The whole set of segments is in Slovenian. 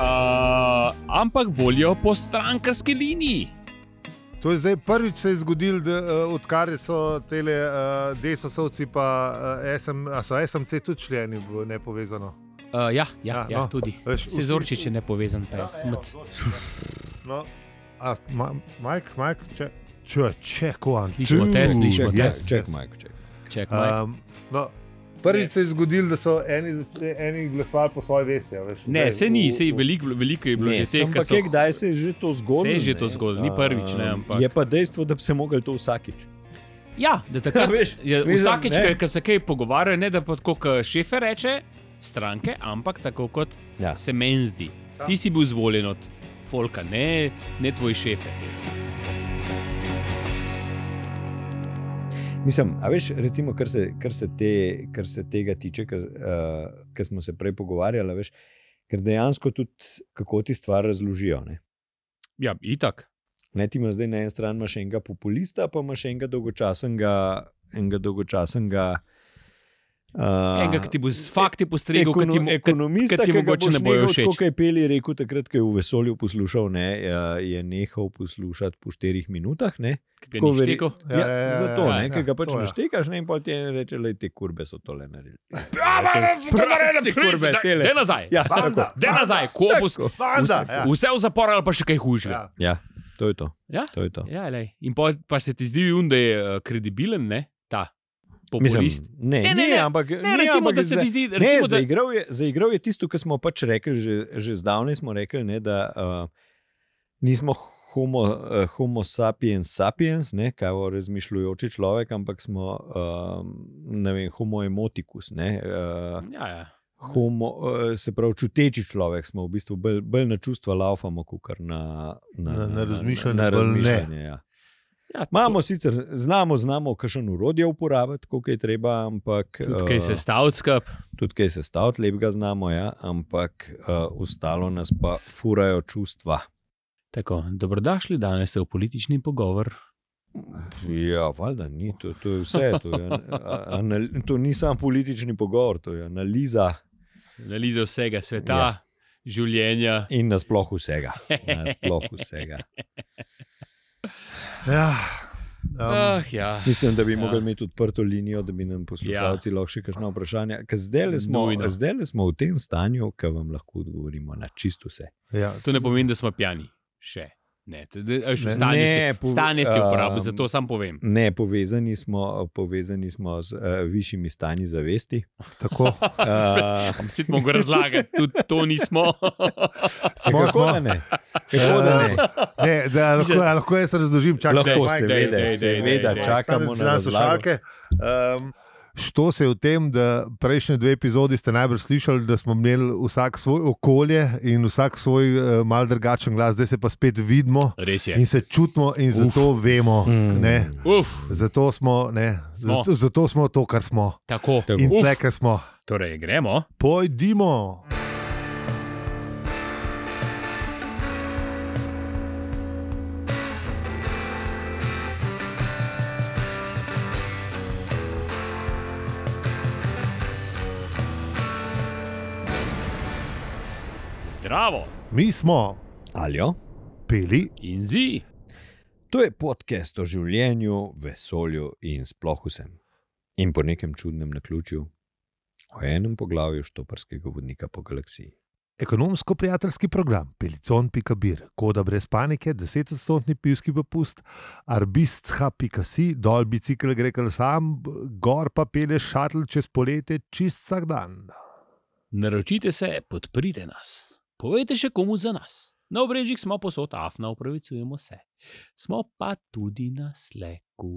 Uh, ampak volijo po strankarski liniji. To je zdaj prvič se je zgodilo, da, uh, odkar so tele uh, desosovci, pa uh, SM, a so SMC tudi členi v nepovezano. Uh, ja, ja, Ja, ja, ja no, tudi. veš, Se zorčič je nepovezan, pa je smrt. No, a, ma, Mike, Mike, če, če, če, ko Slišimo te, slišimo te. Ček, Mike, ček. Ček, uh, Um, no, prvič se je zgodilo, da so eni, eni glasovali po svoji vesti. a Veš, ne, Zdaj, se ni, se je veliko, veliko je bilo Ne, že teh, ki so. kdaj se je že to zgodilo? Se je že to zgodilo, ni prvič, ne, ampak- Je pa dejstvo, da bi se mogli to vsakič. Ja, da takrat, Veš, je, ne. ko se kaj pogovarjajo, ne da pa tako, kot šefe reče, stranke, ampak tako kot Ja. se meni zdi. Sam- Ti si bil izvoljen od Folka, ne, ne tvoj šefe. Mislim, a veš, recimo, kar se, kar se, te, kar se tega tiče, kar, uh, kar smo se prej pogovarjali, veš, ker dejansko tudi kako ti stvar razložijo. Ne? Ja, itak. Ne, ti imaš zdaj na eni strani enega populista, pa imaš enega dolgočasnega, enega dolgočasnega uh, Enega, ki ti bo z fakti postregel, ki ti, mo- ki- ti mogoče ne bojo všeč. Kot je Peli rekel, takrat, ko je v vesolju poslušal, ne, je- je nehal poslušati po štirih minutah. Ne, ki ga Ko ni veri- štekel. Ja, Ja, ja, ja, zato, ja, ne, ja, ker ga pač to ja. naštekaš, ne, in pol ti reče, da te kurbe so tole naredili. Prosti, kurbe, tele. De nazaj. Ja, tako. De nazaj, ko bo Tako. Banda, vse, ja. vse v zapor ali pa še kaj hujšega. Ja. Ja, to je to. Ja? to, je to. Ja, lej. In pol pa se ti zdi, da je uh, kredibilen, ne? Populist. Mislim, ne, Ne, ne, ne, ne, ne. ampak, ne, recimo, ampak da se za- ti zdi, Ne, recimo, da, zaigral, je, zaigral je tisto, kar smo pač rekli, že, že zdavnaj smo rekli, ne, da uh, nismo homo, uh, homo sapiens sapiens, ne, kao razmišljujoči človek, ampak smo uh, ne vem, homo emoticus. Ne, uh, ja, ja. homo, uh, se pravi, čuteči človek smo v bistvu bolj, bolj na čustva laufamo, kot na, na, Na- na razmišljanje Na, na ne. razmišljanje ja. Ja, Imamo sicer, znamo, znamo, kakšen urodje uporabiti, koliko je treba, ampak Tudi kaj se eh, stavlja skup. tudi kaj se staviti, lepega znamo, ja, ampak uh, ostalo nas pa furajo čustva. Tako, dobrodošli danes v politični pogovor. Ja, valjda ni, to, to je vse. To, je, anal, to ni samo politični pogovor, to je analiza Analiza vsega sveta, ja. življenja. in nasploh vsega. Nasploh vsega. Ja. Um, Ah, ja. Mislim, da bi Ja. mogli imeti odprto linijo, da bi nam poslušalci ja. lahko še kakšno vprašanje. Zdaj smo, zdajle smo v tem stanju, ki vam lahko odgovorimo na čisto vse. ja. To ne pomeni, da smo pijani. Še. Ne, stanje, Ne, si, stanje si uporabil, um, zato sam povem. Ne, povezani smo, povezani smo z uh, višjimi stanji zavesti. Tako. Uh, Vsi smo mogli razlagati, tudi to nismo. Smo, kako da ne? Kako da ne? Ne, da, lahko, lahko jaz razložim, čakaj. Lahko, daj, seveda, daj, daj, seveda, daj, daj. čakamo na razlago. Um, Što se je v tem, da prejšnje dve epizodi ste najbrž slišali, da smo imeli vsak svoj okolje in vsak svoj uh, mal drugačen glas, zdaj se pa spet vidimo in se čutimo in zato vemo. Mm. Ne, Uf, zato, smo, ne, Smo. zato, zato smo to, kar smo. tako. In Uf, tle, kar smo. torej, gremo. Pojdimo. Zdravo Mi smo Aljo, peli in zi. to je podcast o življenju, vesolju in sploh vsem. In po nekem čudnem naključju, o enem poglavju štoparskega vodnika po galaksiji. Ekonomsko-prijateljski program Pelicon.bir, koda brez panike, 10-odstotni pivski popust, arbistha.si, dol bicikl gre kar sam, gor pa peleš šatl čez poletje, čist vsak dan. Naročite se, podprite nas. Povejte še komu za nas. Na obrežjih smo posod, afna, upravičujemo se. Smo pa tudi na sleku.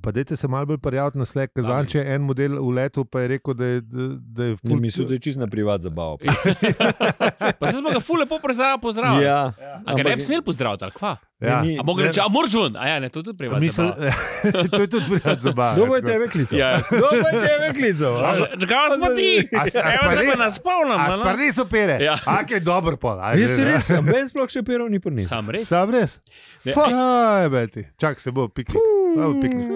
Pa dajte se malo bolj prijaviti na slek, ker Daj. zanče en model v letu pa je rekel, da je, da, da je Ne, mislim, da je čisto na privat zabava. Pa se smo ga fule po pozdravili. Ja, A ga ne bi smeli pozdraviti, ali kva? Ja. Ni- A mogo Ne, reči, a moraš ven? A ja, ne, to je tudi privat. Mislim, to je tudi prijat zabava. Kdo bo je tebe klical? Ja. Kdo bo je tebe klical? a? Čakaj, smo ti! A s- a Evo, spari- zdaj pa nas spomnim. A spar niso pere. Ja. A kaj dobro pol. Jaz se že, res, ben sploh še perov ni prinesel. Sam res. Sam res? Ne. Aj, beti. Čak se bo piknik. Piknik.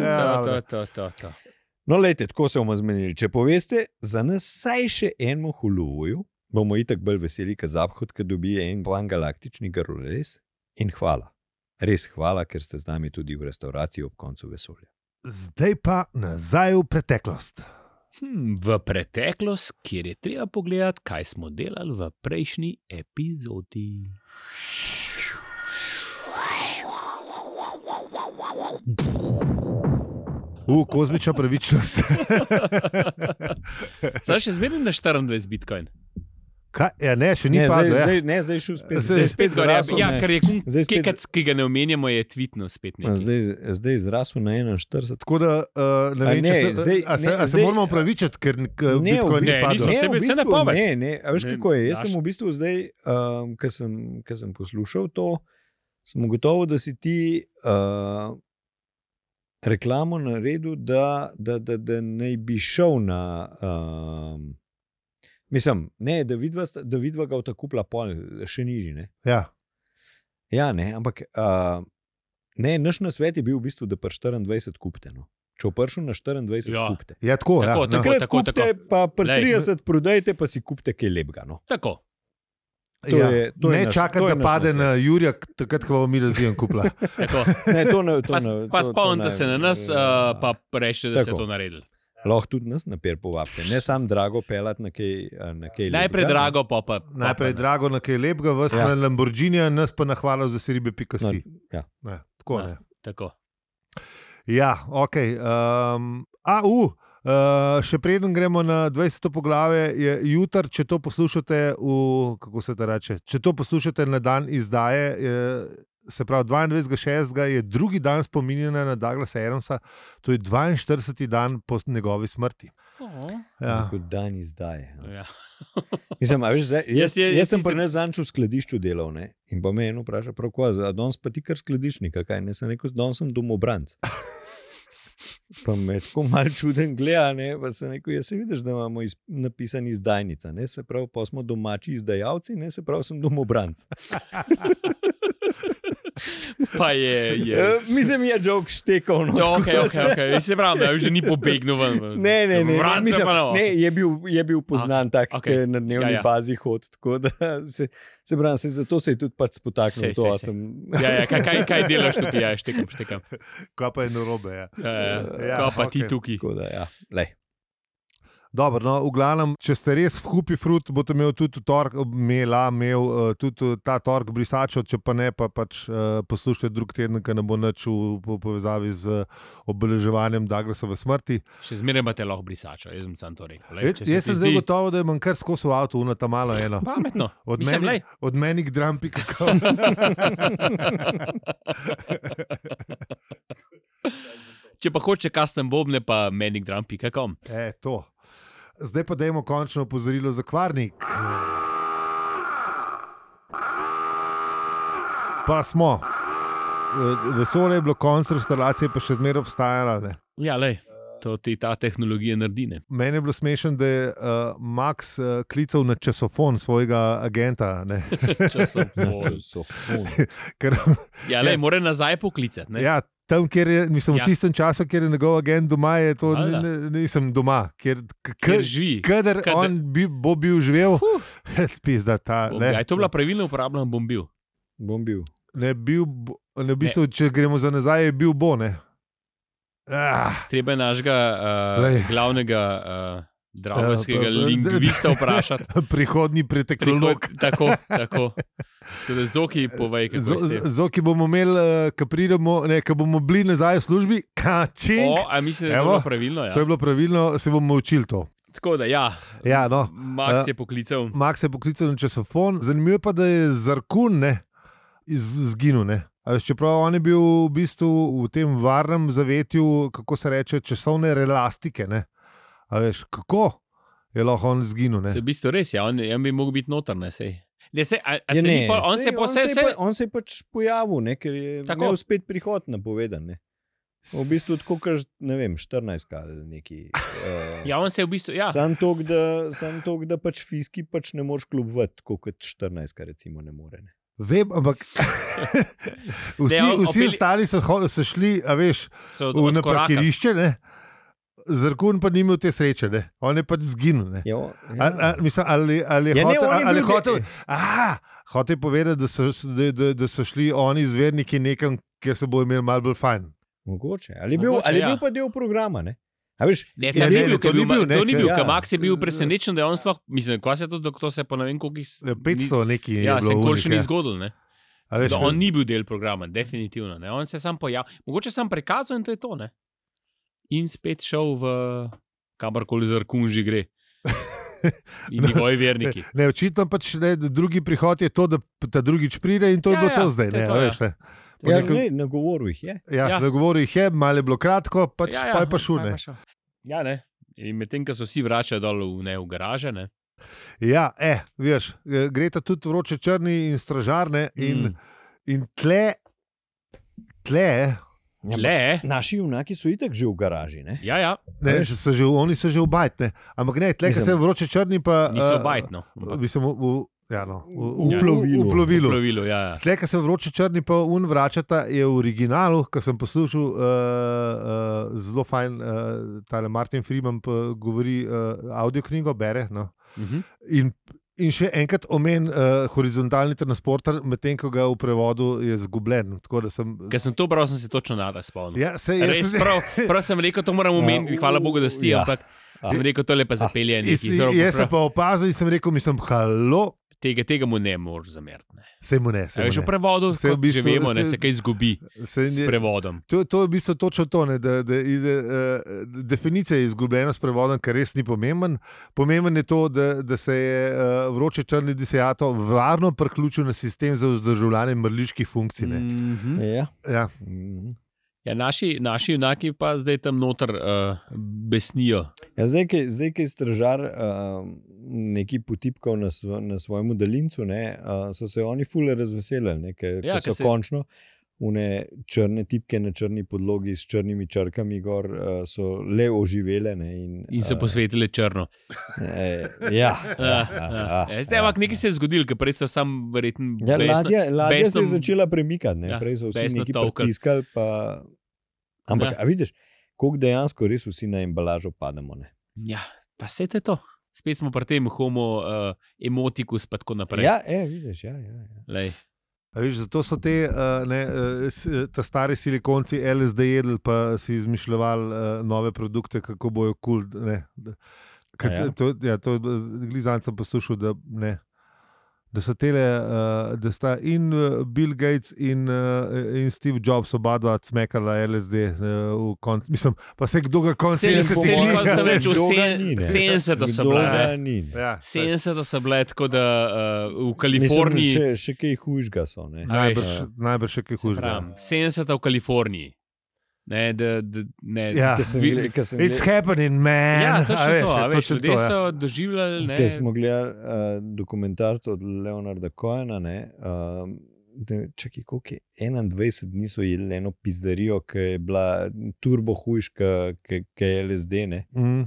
Ja, To, to, to, to. No, lejte, tako se bomo zmenili. Če poveste za nas vsaj še enemu huluju, bomo itak bolj veseli, ker zaphod, ki dobi en plan galaktični grl, res. In hvala. Res hvala, ker ste z nami tudi v restavraciji ob koncu vesolja. Zdaj pa nazaj v preteklost. Hm, v preteklost, kjer je treba pogledati, kaj smo delali v prejšnji epizodi. V kozmična pravičnost. Zdaj še zmeraj na 24 bitcoin. Kaj, ja, ne, še ni Ne, zdaj, padlo. Ja. zdaj, ne, zdaj šel spet. Zdaj Zdaj spet gor. Ja, zrasel, ja, ne. ker je Zdaj spet- kekac, ki ga ne omenjamo, je tvitno spet nekaj. Zdaj, zdaj zrasel na 41. Tako da uh, ne vem, ne, če se, zdaj- a se, ne, a se zdaj- moramo upravičiti, ker k- Ne, Bitcoin ne, ni padel. se- v bistvu, ne, ne, a veš Ne, kako je. Jaz naš- sem v bistvu zdaj, um, ko sem, ko sem poslušal to, sem ugotovil, da si ti uh, reklamo naredil, da, da, da, da naj bi šel na. Um, mislim, ne, da vidva, da vidva ga odkupla pol, še nižji. Ne? Ja. Ja, ne, ampak uh, ne, naš nasvet je bil v bistvu, da pri 24 kupite. No. Če vpršil na 24, Ja. ja. kupite. Ja, tako, Tako, ja, tako. no. Takrat tako, kupite, pa pri Glej, 30 prodajte, pa si kupite kaj lepega. No. Tako. To ja. je- to je ne naš- čakati, to je da pade nasvet. na Jurija, takrat, ko bomo mi razvijem kupla. tako. Ne, to ne, to Pa, ne, pa spomnite se na nas, uh, pa rečete, da ste Tako. to naredili. Lahko tudi nas naper povabite, ne samo drago pelati na kaj. a, Na kaj Najprej lepega, drago, pa pa. Najprej pa, drago na kaj lepega, vas Ja. na Lamborghini, nas pa na hvala za seribe pika No, si. ja. Ne, tako Ja. ne. Tako. Ja, ok. Um, a, uh, uh, še preden gremo na 20. poglavje, je jutri, če to poslušate, v, kako se to reče, če to poslušate na dan izdaje. Je, Se pravi, 22.6. je drugi dan spominjanja na Douglasa Adamsa, to je 42. dan po njegovi smrti. Oh. Ja. Kot dan izdaje. no. Ja. Mislim, a veš, zdaj, jaz, Jaz jaz, jaz sem pri nas zanč v skladišču delal ne? in pa me je eno vprašal, prav kva, a danes pa ti kar skladiščnika, kaj ne sem rekel, danes sem domobranc. Pa me tako mal čuden gleda, ne? pa sem rekel, jaz se vidiš, da imamo iz, napisan izdajnica, ne? se pravi, pa smo domači izdajalci, ne? se pravi, sem domobranc. Pa je. je. Ja. Mislim, je jok štekal. No, Ja, ok, tako ok, ok. Jaz se pravim, da je že ni pobegnil ven. Ne, ne, ne, ne, mislim, pa no. ne je, bil, je bil poznan tak, okej. okay. na dnevni Ja, ja, bazi hod. Tako da se, se pravi, se, zato se je tudi pač spotaknil. Sej, to, sej, sem, Ja, ja, kaj, kaj, kaj delaš tukaj? Ja, štekam, štekam. Kaj pa je narobe? Ja. Ja, ja. Ja, Kaj pa ti okej. tukaj? tako da, ja. Lej. Dobro, no, v glavnem, če ste res v Hupi Fruit, boste imeli tudi tork, imela, imel uh, tudi ta tork brisačo, če pa ne, pa pač uh, poslušajte drug teden, ki ne bo nič v, v povezavi z obeleževanjem Douglasove smrti. Še zmeraj imate lahko brisačo, jaz sem sam to rekel. Lej, Jaz, sem zdaj zdi gotovo, da imam kar skozi v avtu, una ta malo eno. Pametno. Od Mislim, meni, lej. od meni k drampi, kako. Če pa hoče custom bobne, pa menikdram.com. e, to. Zdaj pa dajmo končno opozorilo za kvarnik. Pa smo. Eh, Vesolje je bilo konc instalacije, pa še zmeraj obstajala. Ne? Ja, lej, to ti ta tehnologija naredi. Ne? Meni je bilo smešno, da je uh, Max uh, klical na časofon svojega agenta. ne. Časofon. Časofon. Ker, Ja, lej, mora nazaj poklicati. ne. ja, tam, kjer je, mislim, Ja. v tistem času, kjer je njegov agent doma, je to, ne, ne, nisem doma. Ker, k- Ker k- živi. Kadar Kadar- on bi, bo bil živel, spizda ta. Bom- Ne, Ja, je to bila pravilno uporabljena, bom bil. Bom bil. ne, bil, bo- ne, v bistvu, če gremo za nazaj, je bil bo. Ne. Ah, Treba je našega Lej. uh, glavnega uh, dravskega pa- pa- lingvista vprašati. prihodni preteklolog. Prihod- Tako, tako. Da Zoki, povej, kako je. Zoki bomo imeli, uh, ko pridemo, ne, ko bomo bili nazaj v službi, kačing. O, a mislim, da je Evo, bilo pravilno. Ja. To je bilo pravilno, se bomo učili to. Tako da, ja, Ja, no. Max Eh, je poklical. Max je poklical na časofon, zanimivo pa, da je Zarkun ne, iz- izginil. Ne. Čeprav on je bil v bistvu v tem varnem zavetju, kako se reče, časovne relastike. Ne. A veš, kako je lahko on izginil? ne? Se v bistvu res je, on, on bi mogel biti noter, ne sej. Ne, sej, a, a Ja, se ne, pol, on sej- se je pa vse, on se je vse. pa- On se je pač pojavil, ne, ker je Tako. spet prihod napovedan. Ne. V bistvu tako, kot ne vem, 14 ali neki. Uh, Ja, on se je v bistvu, ja. Sam to, da, sam tok, da pač fiski pač ne moreš kljubovati, kot 14, recimo, ne more. Ne. Vem, ampak vsi, Ne, on- vsi opeli- ostali so, so šli, a veš, so v od koraka. naparkirišče. Ne? Zrkun pa ni imel te sreče, ne? on je pač zginil. Ne? Jo, Ali, ali, mislim, ali, ali je Ja, ne, hotel, on je ali je hotel, aha, hotel je povedati, da so, da, da, da so šli oni zverniki nekam, kjer se bo imel malo bolj fajn. Mogoče. Ali je bil, Mogoče, ali je ja. bil pa del programa? Ne? A veš, Ne, Ja, sem ne, ne, bil, to ker ni je bil, bil, ne, to ni bil, ja. Max je bil presenečen, da je on sploh, mislim, kva se je to, da to se po ne vem koliko jih... 500 neki je Ja, se nikoli unih, še ni ja. zgodil, ne. A veš, Da on ni bil del programa, definitivno. Ne. On se je sam pojavil, mogoče sam prikazal in to je to. Ne. In spet šel v kamorkoli za rkun že gre. In njegovi verniki. Ne, očitno pač ne, drugi prihod je to, da ta drugič pride in to je Ja, bilo ja, to zdaj. je Ne, to, a ja. veš, ne. Ja, nekem- ne, na govoru jih je. Ja, Ja. Na govoru jih je, malo je bilo kratko, pač ja, ja, pa je pa šul. je ne. Ja, ne. In medtem, ko so vsi vračali dol v, ne, v garaže, ne. Ja, eh, veš, eh, gre ta tudi vroče črni in stražarne. In, mm. in tle, tle Ja, Tle, Naši junaki so itak že v garaži. Ne? ja, ja, ne, veš. so že, oni so že v bajt. Ne. Ampak ne, tle, ki se vroče črni, pa niso bajtno. ampak Mislim, v, ja, no, v, V plovilu. V, v plovilu. Ja, ja. Tle, ki se vroče črni, pa un vračata, je v originalu, ki sem poslušal, uh, uh, zelo fajn, uh, tale Martin Freeman pa govori, uh, audio knjigo bere. No. Mhm. In, in še enkrat omen uh, horizontalni transporter, medtem ko ga v prevodu je zgubljen. Sem. Ker sem to bral, sem se točno nada spomnil. Ja, se, jaz Res, sem- prav, prav sem rekel, to moram omeniti, hvala Bogu, da sti, Ja. ampak sem rekel, to je pa zapelje Jaz, neki. Zelo jaz sem pa opazil in sem rekel, mislim, halo, Tega, tega mu ne moreš zameriti. ne. se mu ne. Se mu Veš, v ne. prevodu Saj v kot bistvu- že vemo, ne, saj- se kaj izgubi Se, s prevodom. To, to je v bistvu točno to, ne, da, da ide, uh, definicija je izgubljena s prevodom, kar res ni pomemben. Pomemben je to, da, da se je uh, vroče črni disejato varno priključil na sistem za vzdrževljanje mrliških funkcij. ne. Mhm. Ja. Ja, Mhm. Ja, naši, naši junaki pa zdaj tam noter uh, besnijo. Ja, zdaj, ki zdaj, ki je stražar uh, nekaj potipkal na, svo, na svojem daljincu, ne, uh, so se oni fule razveselili, ne, ker Ja, so se... končno une črne tipke na črni podlogi s črnimi črkami gor uh, so le oživele. Ne, in, In se eh, posvetili črno. Eh, ja, Ja, ja. Ja, Zdaj, ampak nekaj se je zgodilo, ker prej so sam verjetno. Ja, besno- ladja, ladja se je besno- začela premikati, ne? Ja, prej so vsi besno neki pritiskali. Pa... Ampak, Ja. ja. a vidiš, koliko dejansko res vsi na embalažo pademo. Ne? Ja, pa se je to. Spet smo pri tem homo uh, emotikus, pa tako naprej. Ja, e, vidiš, ja, ja, ja. Lej. A Viš, zato so te uh, ne, uh, s- ta stari silikonci LSD jedli, pa si izmišljali uh, nove produkte, kako bojo kul. Cool, ne, A ja? to- ja, to glizanc sem poslušal, da, ne, da so tele, uh, da sta in uh, Bill Gates in, uh, in Steve Jobs oba dva cmekala LSD uh, v koncu. Mislim, pa se kdo ga konc Saj- po saj mojem, nikoli sem več v kdo ga sen- ni, ne? 70 so Kdo bile, ga ne. ni, ne? Ja, saj, 70 so bile tako, da uh, v Mislim, Kaliforniji. še, še kaj hujšga so. Ne? A veš, najbrž, najbrž še kaj hujšega. Pravim, 70 v Kaliforniji. Ne, da, da, ne, Ja. Ko sem vi- gled- ko sem It's gled- happening, man. ja, točno veš, to. a je Veš, ljudje to, ja. so doživljali. Ne, Ker smo gledali uh, dokumentarc od Leonarda Kojena. Uh, Čakaj, koliko je 21 dni so jedli eno pizzerijo, ki je bila turbo hujška, ki ki je LSD. Ne? Mm.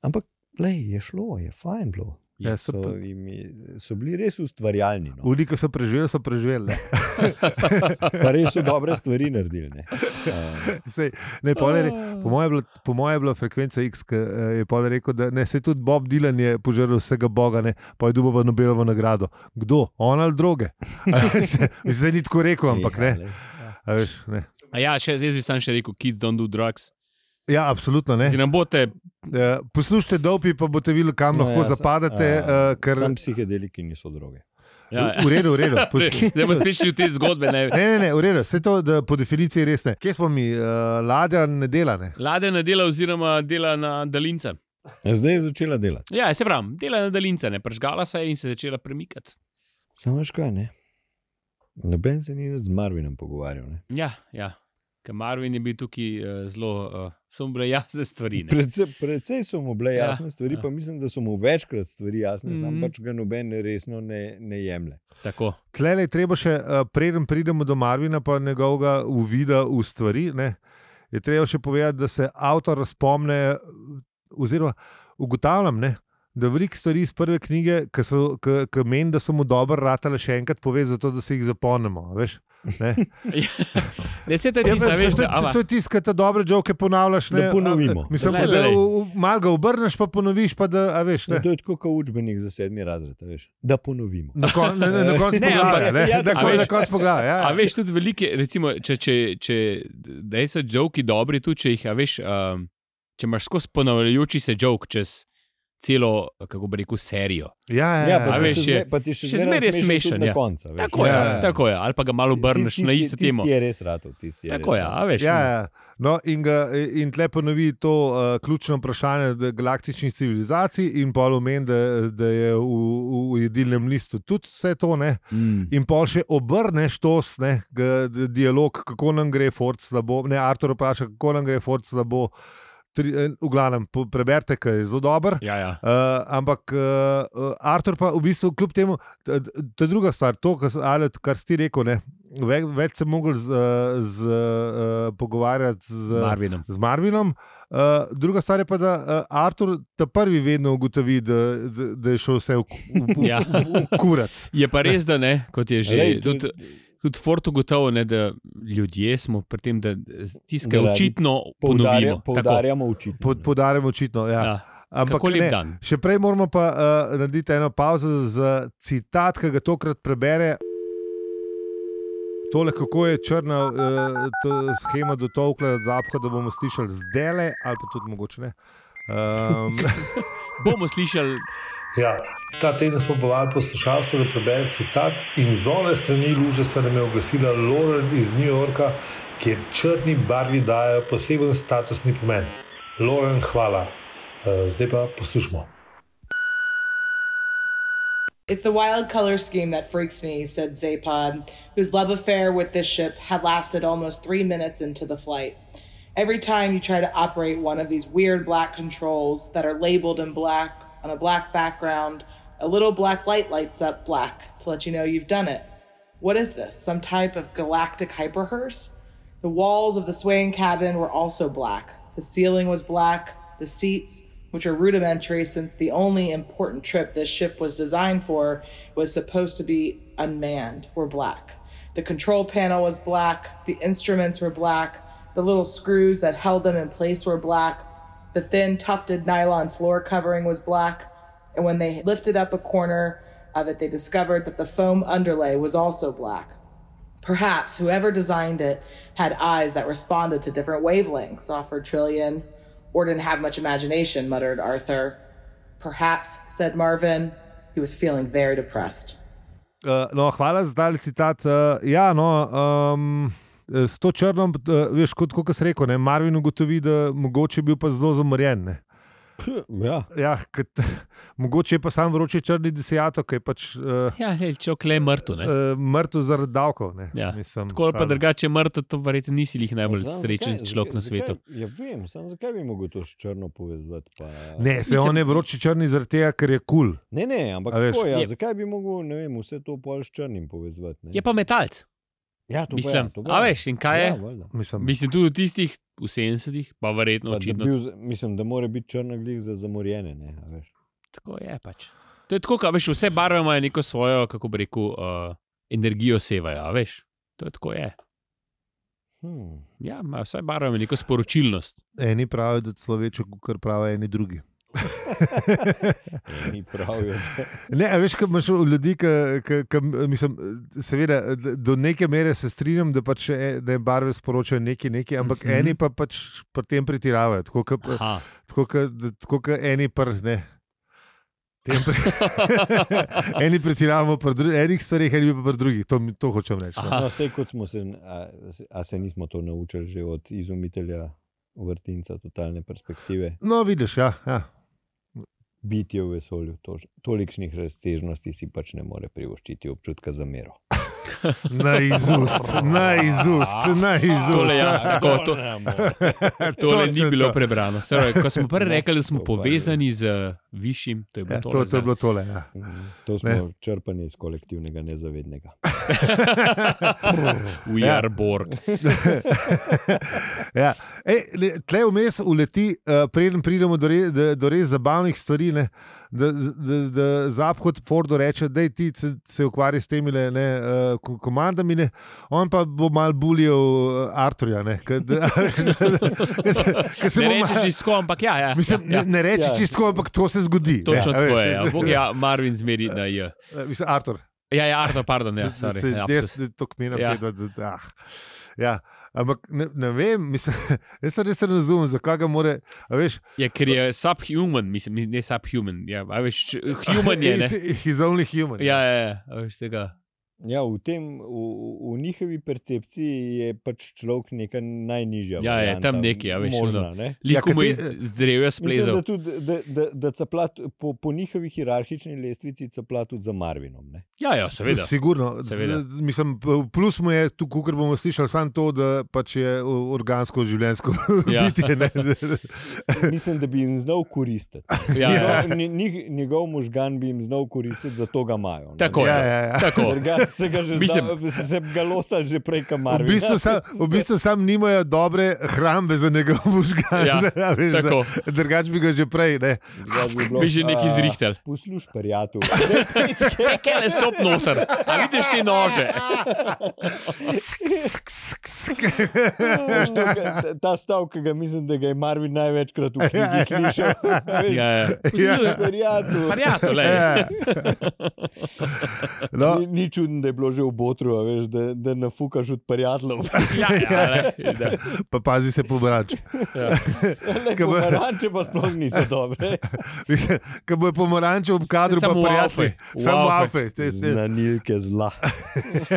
Ampak, lej, je šlo, je fajn bilo. Ja, so, so jim je- so bili res ustvarjalni. No. Ki so preživeli, so preživeli. Pa res so dobre stvari naredili. Ne. Uh, Sej, ne, re- Po mojem je moje je bila frekvenca X, ki eh, je rekel, da ne, se tudi Bob Dylan je požrl vsega Boga, ne, pa je dobil Nobelovo nagrado. Kdo? On ali druge? Mislim, da ni tako rekel, ampak ne. lej. A Veš, ne. A ja, še, zdaj bi sam še rekel, kids don't do drugs. Ja, absolutno ne. Zdaj nam boste, Eh, Poslušajte, dopi pa boste videli, kam No, lahko ja, zapadate. a, eh, ker- Sam psihedeliki niso droge. ja, V redu, v redu. Po- zdaj bomo spet šli v te zgodbe. Ne. Ne, ne, ne, v redu. Vse to da po definiciji res ne. Kje smo mi? Uh, ladja ne dela. Ne? Lade ne dela, oziroma dela na daljince. Zdaj je začela delati. Ja, se pravi, dela na daljince, ne pržgala se je in se je začela premikati. Samo veš kaj, ne. Noben se ni z Marvinom pogovarjal. Ne. Ja, ja. Ker Marvin je bil tukaj uh, zelo, uh, so mu bile jasne stvari. ne. Predvsej, predvsej so mu bile Ja, jasne stvari, ja. pa mislim, da so mu večkrat stvari jasne, mm -hmm. Mhm. sam pač ga noben resno ne, ne jemlje. Tako. Tlele je treba še, uh, preden pridemo do Marvina, pa njegovega uvida v stvari. Ne, je treba še povedati, da se avtor spomne, oziroma ugotavljam, ne, da veliko stvari iz prve knjige, ki meni, da so mu dobro ratale, še enkrat pove, zato da se jih zapomnimo. a Veš? Ne? Ne, se to je Ja, tisto, veš, veš, to, da, to, ava, to je tisto, kar te dobre žoke ponavljaš. Ne, Da ponovimo. Mislim, da v- malo ga obrneš, pa ponoviš. Pa da, a veš, ne. to je tako kot učbenik za sedmi razred, a veš. Da ponovimo. Na, kon, na, na, na koncu poglavja. Ne, ja, na, a kon, veš- na koncu poglavja. Ja, A ja. veš, tudi velike, recimo, če, če, če da so žoki dobri, tudi če jih, a veš, um, če imaš skozi ponavljajoči se žok čez celo, kako bi rekel, serijo. Ja, ja, Ja, ja, pa, A ti veš, še je- zme- pa ti še, še zmeraj je smešen ja. Na koncu, a veš. Tako Ja, ja, ja. tako je. Ali pa ga malo obrneš Ti- na tisti- isto temo. Tisti je res ratov, tisti je Tako res je, ratov. a veš. Ja, no. ja. No, in, ga, in tle ponovi to uh, ključno vprašanje galaktičnih civilizacij, in pol omen, da, da je v, v, v jedilnem listu tudi vse to. Ne? Mm. In pol še obrneš to, ne, g- dialog, kako nam gre, Ford slabo. Ne, Artur vpraša, kako nam gre, Ford slabo. Tri, eh, v glavnem, preberite, ker je zelo dober. Ja, ja. Uh, ampak uh, Artur pa v bistvu, kljub temu, to je druga stvar, to, kar, ali, kar si ti rekel. Ne, ve, več se mogli z, uh, z, uh, pogovarjati z Marvinom. z Marvinom. Uh, druga stvar je pa, da uh, Artur ta prvi vedno ugotovi, da, da, da je šel vse v, v, v, Ja. v, v kurac. Je pa res, da ne, kot je že. Glej, to- tudi, tudi Fort ugotovil, ne, da ljudje smo pri tem, da radi očitno Poudarja, ponovimo. Tako. poudarjamo učitelj. Pod, podarjamo očitno. Ja. Ja. Ampak ne, še prej moramo pa uh, narediti eno pauzo za citat, ki ga tokrat prebere. Tole, kako je črna uh, schema dotolkla zapha, da bomo slišali zdele, ali pa tudi mogoče ne. Um, Bomo slišali, Ja, ta teden smo povabili poslušalce, da prebere citat in z one strani luže se nam je oglasila Lauren iz New Yorka, kjer črni barvi dajo poseben statusni pomen. Lauren, hvala. Eh, Zdaj pa poslušamo. It's the wild color scheme that freaks me, said Zapod, whose love affair with this ship had lasted almost three minutes into the flight. Every time you try to operate one of these weird black controls that are labeled in black on a black background, a little black light lights up black to let you know you've done it. What is this? Some type of galactic hyperhearse? The walls of the swaying cabin were also black. The ceiling was black. The seats, which are rudimentary since the only important trip this ship was designed for was supposed to be unmanned, were black. The control panel was black. The instruments were black. The little screws that held them in place were black. The thin, tufted nylon floor covering was black. And when they lifted up a corner of it, they discovered that the foam underlay was also black. Perhaps whoever designed it had eyes that responded to different wavelengths, offered Trillian, or didn't have much imagination, muttered Arthur. Perhaps, said Marvin. He was feeling very depressed. Uh, no, hvala za ta citat. Uh, ja, no, um, s to črno, uh, veš, kot, kot si rekel, ne, Marvin ugotovi, da mogoče je bil pa zelo zamorjen. Ne. Ja, Ja, kot, mogoče je pa sam vroči črni desijato, ki je pač uh, ja, lej, če okle je mrtev. ne. uh, mrtev zaradi davkov. Ne, Ja. Mislim, Tako ali pa drugače mrtev, to verjetno nisi jih najbolj Samo srečen človek na svetu. zakaj- Ja, vem, samo zakaj bi mogel to s črno povezati? Pa... Ne, se Mislim- on je vroči črni zaradi tega, ker je kul. Cool. ne, ne, ampak tako, ja, Je- zakaj bi mogel ne vem, vse to pol s črnim povezati? Ne? Je pa metalc. Ja, to Mislim, ja, to a ja. veš, in kaj je? Ja, valjda. Mislim, Mislim, tudi v tistih v 70-ih, pa verjetno očitno. bil, za- mislim, da mora biti črna glih za zamorjene. Ne, a veš. Tako je pač. To je tako, kot veš, vse barve imajo neko svojo, kako bi rekel, uh, energijo sevajo, a veš. To je tako je. Hmm. Ja, imajo vse barve imajo neko sporočilnost. eni pravijo, da celo večjo, kot pravijo eni drugi. Eni pravijo, Ne, a veš, kaj imaš ljudi, ki, mislim, seveda, do neke mere se strinjam, da pač e- ne barve sporočajo nekaj, nekaj ampak Mhm. mm -hmm. eni pa pač pri tem pretiravajo. Tako kot Aha. tako, kot- da- tako kot eni pr, ne. Tem Pre... eni pretiravamo pri dru- enih stvareh, eni pa pri drugih. To, to hočem reči. no. Aha. No, sej, kot smo se, a, a se nismo to naučili že od izumitelja vrtinca totalne perspektive. No, vidiš, ja. ja. Bitje v vesolju, to, tolikšnih raztežnosti si pač ne more privoščiti občutka za mero. Na izust, na izust, na izust. Tole ja, tako, to, tole ni bilo prebrano. Saj, ko smo prvi rekli, da smo povezani z višjim, to je bilo Ja, tole to, to je bilo tole. Ja. Mhm. To smo črpani iz kolektivnega nezavednega. We Ja. are Borg. ja. Ej, le, tle vmes uleti, uh, preden pridemo do, re, do, do res zabavnih stvari. Ne, da, da, da Zaphod Fordu reče, da ti se, se ukvarja s temi, le, ne, uh, ko- komandami, ne, on pa bo mal buljal Arturja. Ne, ke- da- ke se- ke se Ne bo rečeš mal- čisto, ampak ja. ja, Mislim, ja, ne, ne reči Ja. ja. čisto, ampak to se zgodi. Točno ne, a tako veš. je. Ja. Bog ja, Marvin zmeri na J. Eh, Mislim, Artur. Ja, ja, Arto, pardon. Ja, Se- sorry, se- ja, jaz- lapsus. To kmena Ja. ja. da, ah. ja. Ampak ne, ne vem, mislim, jaz se res ne razumem, zakaj ga more. Veš, Ja, ker je subhuman, mislim, ne subhuman. Ja, veš, human je. Ne? He's- He's only human. Ja, ja, ja, veš tega. Ja, v, tem, v, v njihovi percepciji je pač človek neka najnižja. Ja, je, varianta tam nekaj, a veš, možna, ono. ne? Liko Ja, mu je kate- z- z drevja Mislim, splezal. da, tudi, da, da, da capla t- po, po njihovi hierarhični lestvici capla tudi za Marvinom. Ne? Ja, ja, seveda. Sigurno. Seveda. Z- Mislim, plus mu je, tu, kot bomo slišali, samo to, da pač je organsko življenjsko Ja. bitje. ne. Mislim, da bi jim znal koristiti. Ja, ja. Njegov, ni- njegov možgan bi jim znal koristiti, zato ga imajo. ne. Tako Ja, je. ja, ja. Tako. Se ga že Mislim- zdaj, se ga losali že prej, kot V bistvu, sam, v bistvu sam nimajo dobre hrambe za njegov možgan. Ja, a veš, da- Tako. Drugač bi ga že prej. Ne. Bi bilo, Bi že neki "A, zrihtel. Posluš, prijatelj. Kaj, ne stop noter? A vidiš te nože? Veš, to, ta stavek, ki ga mislim, da ga je Marvin največkrat v knjigi slišal. Veš, Ja, ja. Poslušaj, prijatelj. Prijatelj. Ja. No, Ni, ni čudno, da je bilo že v Botru, a veš, da, da nafukaš od prijateljev. Ja, ja, lej, da. pa pazi se pobrač. Ja. Kaj Pomaranče pa sploh niso dobre. Ko bo pomaranče v kadru, pa Samo v prijatelji. Samo afe. Znanilke zla.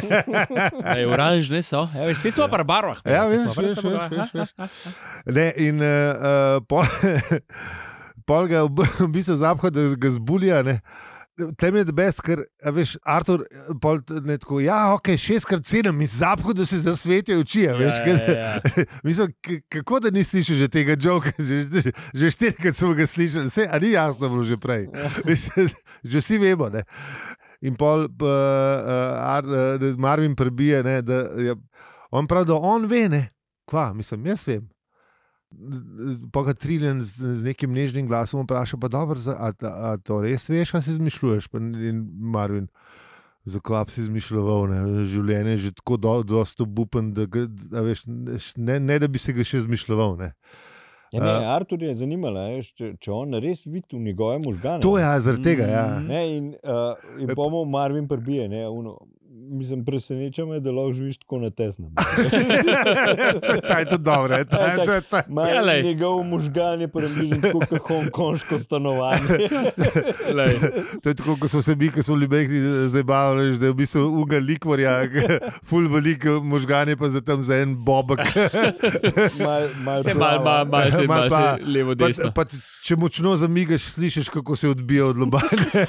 Ej, oranžne so. Ja, veš, spet smo pa barvah. Ja, veš, Smo pa veš, veš, veš. Ne, in uh, pol, pol ga v bistvu zapha, da ga zbulja. Ne. Tem je debes, ker veš, Artur, pol, t- ne, tako, ja, ok, šestkrat sedem, in zapho, da se zasvetijo oči. a Veš, Ja, ker- ja, ja. Mislim, k- kako da nisi slišal že tega joka, že, že, že štirikrat smo ga slišali, vse, a ni jasno bilo že prej. Mislim, že vsi vemo. Ne. In pol, uh, uh, Ar, uh, Marvin prebije, ne, da je, on pravi, da on ve, ne, kva, mislim, jaz vem. Pa ga triljen z, z nekim nežnim glasom vpraša, pa dobro, a, a, a to res veš, kaj si izmišljuješ? Pa in Marvin, zakaj si izmišljoval, ne? življenje je že tako do, dosto bupen, da, ga, da veš, ne, ne da bi se ga še izmišljoval. Ne? Ja, ne, Artur je zanimalo, veš, če, če on res vidi v njegove možgane. To je ja, zaradi tega. Ja. Ne, in uh, in bomo Marvin prbije. Ne, uno, mislim, preseneča me, da lahko živiš tako na tesnem. Ta je tudi dobro. je, ta je- je- je- Ma, Ja, njegov možgan je približen tako kot hongkonško stanovanje. To je tako, kot smo se mi, ki smo ljubekli, zabavali, da je v bistvu uga likvorja, ful velik možganje, pa za tam za en bobek. Mal, mal Se mal, mal, mal, se, Mal mal pa- se levo, Pa, desno. pa, če močno zamigaš, slišiš, kako se odbija od lobanje.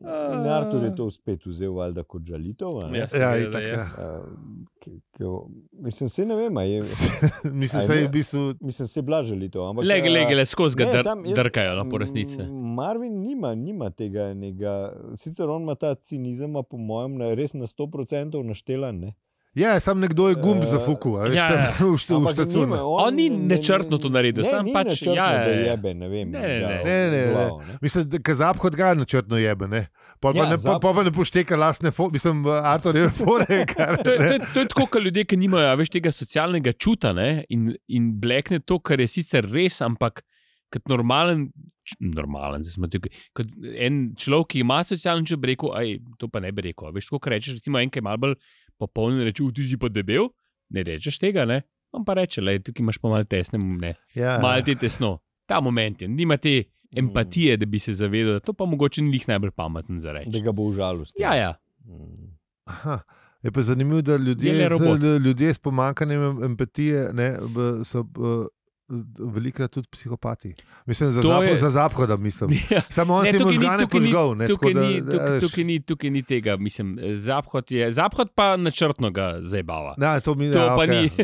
In Artur je to spet vzel valjda kot žalitev. Ja, Ja, itak, ja. Uh, ki- ki- Mislim, se ne vem, je, Mislim, da je v bistvu. mislim, se je bila žalitev. Ampak, Lege, eh, lege, le skozi ga dr, drkajo, no, po resnici. Marvin nima, nima tega. Nega, sicer on ima ta cinizem, a po mojem, res na 100% naštelan. Ne? Ja, sam nekdo je gumb za fuku, a veš, ja, tam ja. v št- v Ampak štacu. ne. On ni načrtno to naredil, ne, sam pač- ja, ja, da ja. jebe, ne vem. Ne, ne, ga ne. Ne, ne, ne. ne. Mislim, da kazap ga načrtno jebe. Ne? Pol pa, Ja, ne, Zap- pol pa ne pošteka lastne, fo, mislim, Artur je fore. Kar, To, je- to, je- to je tako, kot ljudje, ki nimajo a veš, tega socialnega čuta ne, in, in blekne to, kar je sicer res, ampak kot normalen, normalen zdaj smo tukaj, kot en človek, ki ima socialni čut, bi rekel, aj, to pa ne bi rekel. Veš, tako rečeš, recimo, en, ki je malo bolj popoln, reče, "U, ti si pa debel, ne rečeš tega, ne. On pa reče, le, tukaj imaš pa malo tesne, ne, ja. malo ti tesno. Ta moment je, nima te empatije, da bi se zavedal, da to pa mogoče ni njih najbolj pameten za Da reči. ga bo užalostil. Ja, ja. Mm. Aha. Je pa zanimivo, da Je ljudje, z, da ljudje s pomankanjem em- empatije ne, so velikrat tudi psihopati. Mislim, za, To zapho, je- za zahoda mislim. Ja. Samo on Ne, si tukaj ni- možgane tukaj ni- požgal. ne, Tukaj tako da, ni, tukaj, veš. tukaj, ni, tukaj ni tega, mislim, zaphod je. Zaphod pa načrtno ga zabava. Ja, to mi To ja, pa okej. ni. To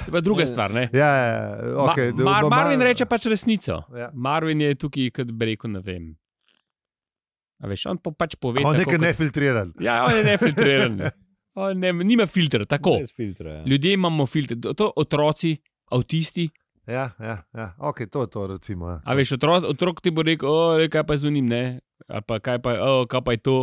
je pa druga stvar. Ne? Ja, ja, ja, okay, Ma, Mar, Marvin reče pač resnico. Ja. Marvin je tukaj, kot bi rekel, ne vem. A veš, on pa pač pove. On tako, nekaj kot- nefiltriran. Ja, on je nefiltriran. ne. On ne, nima filtra, tako. Filtra. Ja. Ljudje imamo filtre, to, to otroci, avtisti. Ja, ja, ja. Okay, to je to, recimo. Ja. A veš, otrok, otrok ti bo rekel, o, le, kaj pa z unim, ne. Ali pa kaj pa, oh, kaj pa je to,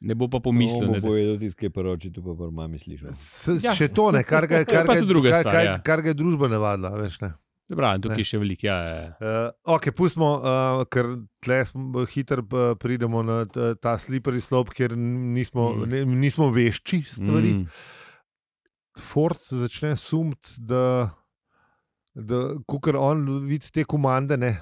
ne bo pa pomislil. No, ne, bo povedal tisti, ki je poroči, tu pa pri mami slišal. S, Ja. Še to ne, kar ga, je- kar ga, je- druga kar, stvar, kar, ja. kar ga je družba navadila. Veš, ne. Dobro, tukaj je še veliko. Ja, ja. Uh, ok, pustimo, uh, ker tle hitro uh, pridemo na ta, slippery slope, kjer nismo, Mm. ne, nismo vešči stvari. Mm. Ford začne sumiti, da, da kar on vidi te komande, ne,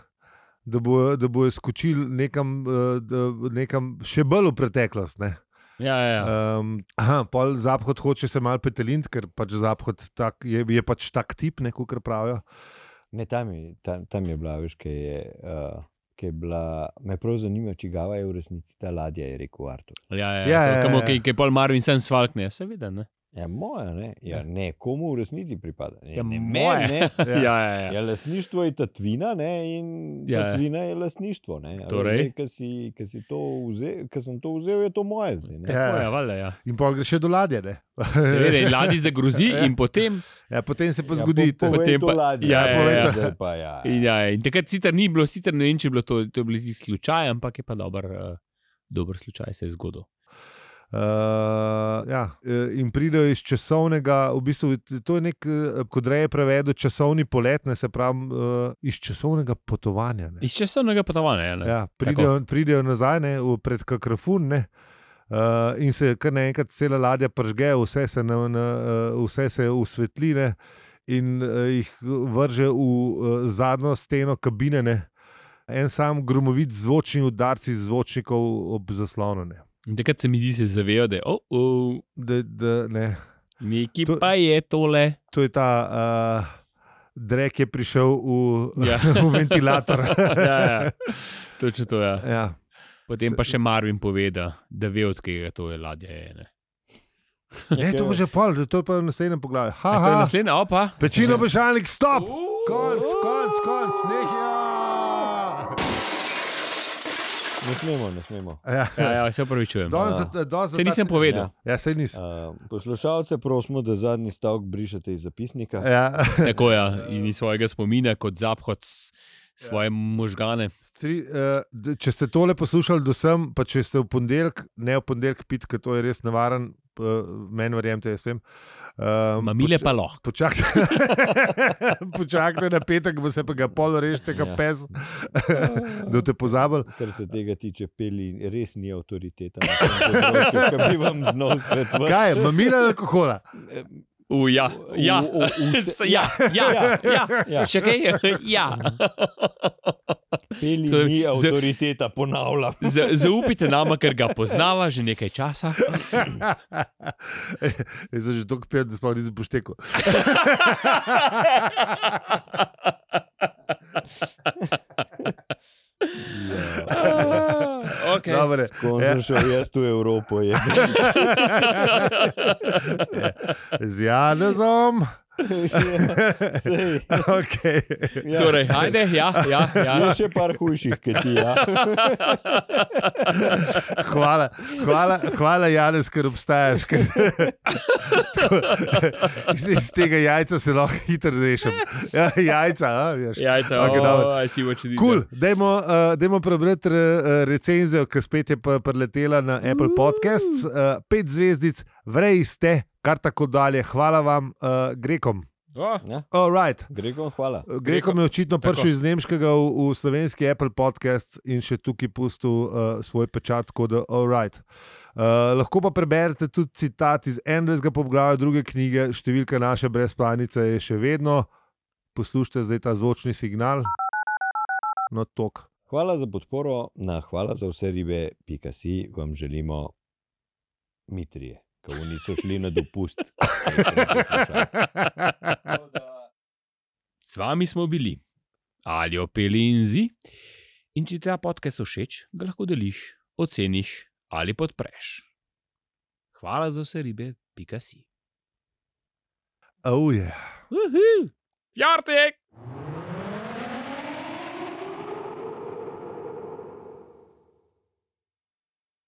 da bo, da bo skočil nekam, uh, da, nekam še bolj v preteklost. Ne. Ja, ja, ja. Um, aha, pol Zahod hoče se malo petelint, ker pač Zahod tak, je, je pač tak tip, ne, kot pravijo. Ne, tam je, tam, tam je bila, veš, ki je. Uh, ki je bila, me prav zanima, če gava je v resnici ta ladja, je rekel Artur. ja, ja, Ja, ja, ja, ja, ja. Ki je pol Marvin sem svalkne, seveda. Ne. Ja, moja, ne, ja, ne komu v resnici pripada. Ne, Ja, ne, moje. meni, ne. Ja, ja, ja. Ja, lasništvo je tatvina, ne, in Ja, ja. tatvina je lasništvo. Ne. Torej? Ki si, ki si to vzel, ki sem to vzel, je to moje zdaj. Ne. Ja. Je, valjda, ja. In pol gre še do ladje. ne. Seveda, ladji zagrozi, in potem. Ja, potem se pa Ja, zgodi. po- povej Potem to pa- ladjo. ja, ja, ja. zdaj pa ja. In, ja, in takrat sicer ni bilo, sicer ne vem, če je bilo to, to je bil tisti slučaj, ampak je pa dober, uh, dober slučaj se je zgodil. Uh, ja, eh, in pridejo iz časovnega, v bistvu to je nek, eh, kot reje prevedo, časovni polet, ne se pravi, uh, iz časovnega potovanja. Ne. Iz časovnega potovanja. Ja, ne. Ja, Tako. pridejo, pridejo nazaj ne, v, pred kakrafun. Ne. Uh, in se kar naenkrat cela ladja pržge, vse se, na, na, vse se usvetline in uh, jih vrže v uh, zadnjo steno kabine. Ne. En sam gromovit zvočni udarci zvočnikov ob zaslonu. Ne. In takrat se mi zdi, se zavejo, da je oh, oh, Da, da, ne. nekaj To- pa je tole. To je ta uh, drek, je prišel v, Ja. v ventilator. ja, ja. Točno to je. Ja. ja. Potem pa še Marvin pove, da, da ve, odkje to je ladja. Je, ne. Ne, to bo že pol, to je pa v naslednjem poglavju. Ha, je ha, naslednja, opa. pečino Že- božalnik, stop! Konc, konc, konc, nehaj! Ne smemo, ne smemo. Ja. Ja, ja, se upravičujem. Danes za Se nisem povedal. Ja, sej nisem. Uh, poslušalce prosimo, da zadnji stavek brišete iz zapisnika. Ja. Tako je, ja. in iz svojega spomina, kot zaphod s- svoje možgane. Stri, uh, d- če ste tole poslušali do sem, pa če ste v ponedeljek, ne v ponedeljek pit, ker to je res nevaren, uh, meni verjemite, jaz vem. Uh, Mamile pa lahko. Počakajte, počakajte na petek, bo se pa ga pol rešte, kot Ja. pes, da te pozabili. Kar se tega tiče, peli res ni avtoriteta. Kaj bi vam znal svetovati? Kaj je, mamila ali alkohola? U, ja, ja. V- v- vse- ja, ja, ja, Ja. Še kaj? Ja. Peli To je ni avtoriteta, ponavljam. Z, zaupite nama, ker ga poznava že nekaj časa. Jaz sem že tako pil, da sploh nisem poštekal. Okay. Dobre. Ko sem šel jaz v Evropo, je Z Janezom. Sej, Okay. ja. Torej, ajde, ja, ja, ja. Je še par hujših, kot ti. Ja. Hvala, hvala, hvala Janez, ker obstajaš. Ker... iz, tega jajca se lahko hitro rešim. Ja, jajca, a, veš. Jajca, dobro. oh, I see what you did Cool. there. Dajmo, uh, dajmo prebrati uh, recenzijo, ki spet je pa preletela na Apple Podcasts. Uh, pet zvezdic, vrej ste, kar tako dalje. Hvala vam, uh, Grekom. Oh, Ja. All right. Grego, hvala. Grekom je očitno prišel iz Nemškega v, v slovenski Apple podcast in še tukaj pustil uh, svoj pečat, tako da all right. Uh, lahko pa preberete tudi citat iz enega poglavja druge knjige, številka naše brezplanice je še vedno. Poslušajte zdaj ta zvočni signal. No, tok. Hvala za podporo, na hvala za vse ribe, pika si, vam želimo mitrije, ki niso šli na dopust. S vami smo bili, ali opeli in zi. In če ti ta podcast všeč, ga lahko deliš, oceniš ali podpreš. Hvala za vse ribe, pika si. Oh, yeah. Uhu, Jartek!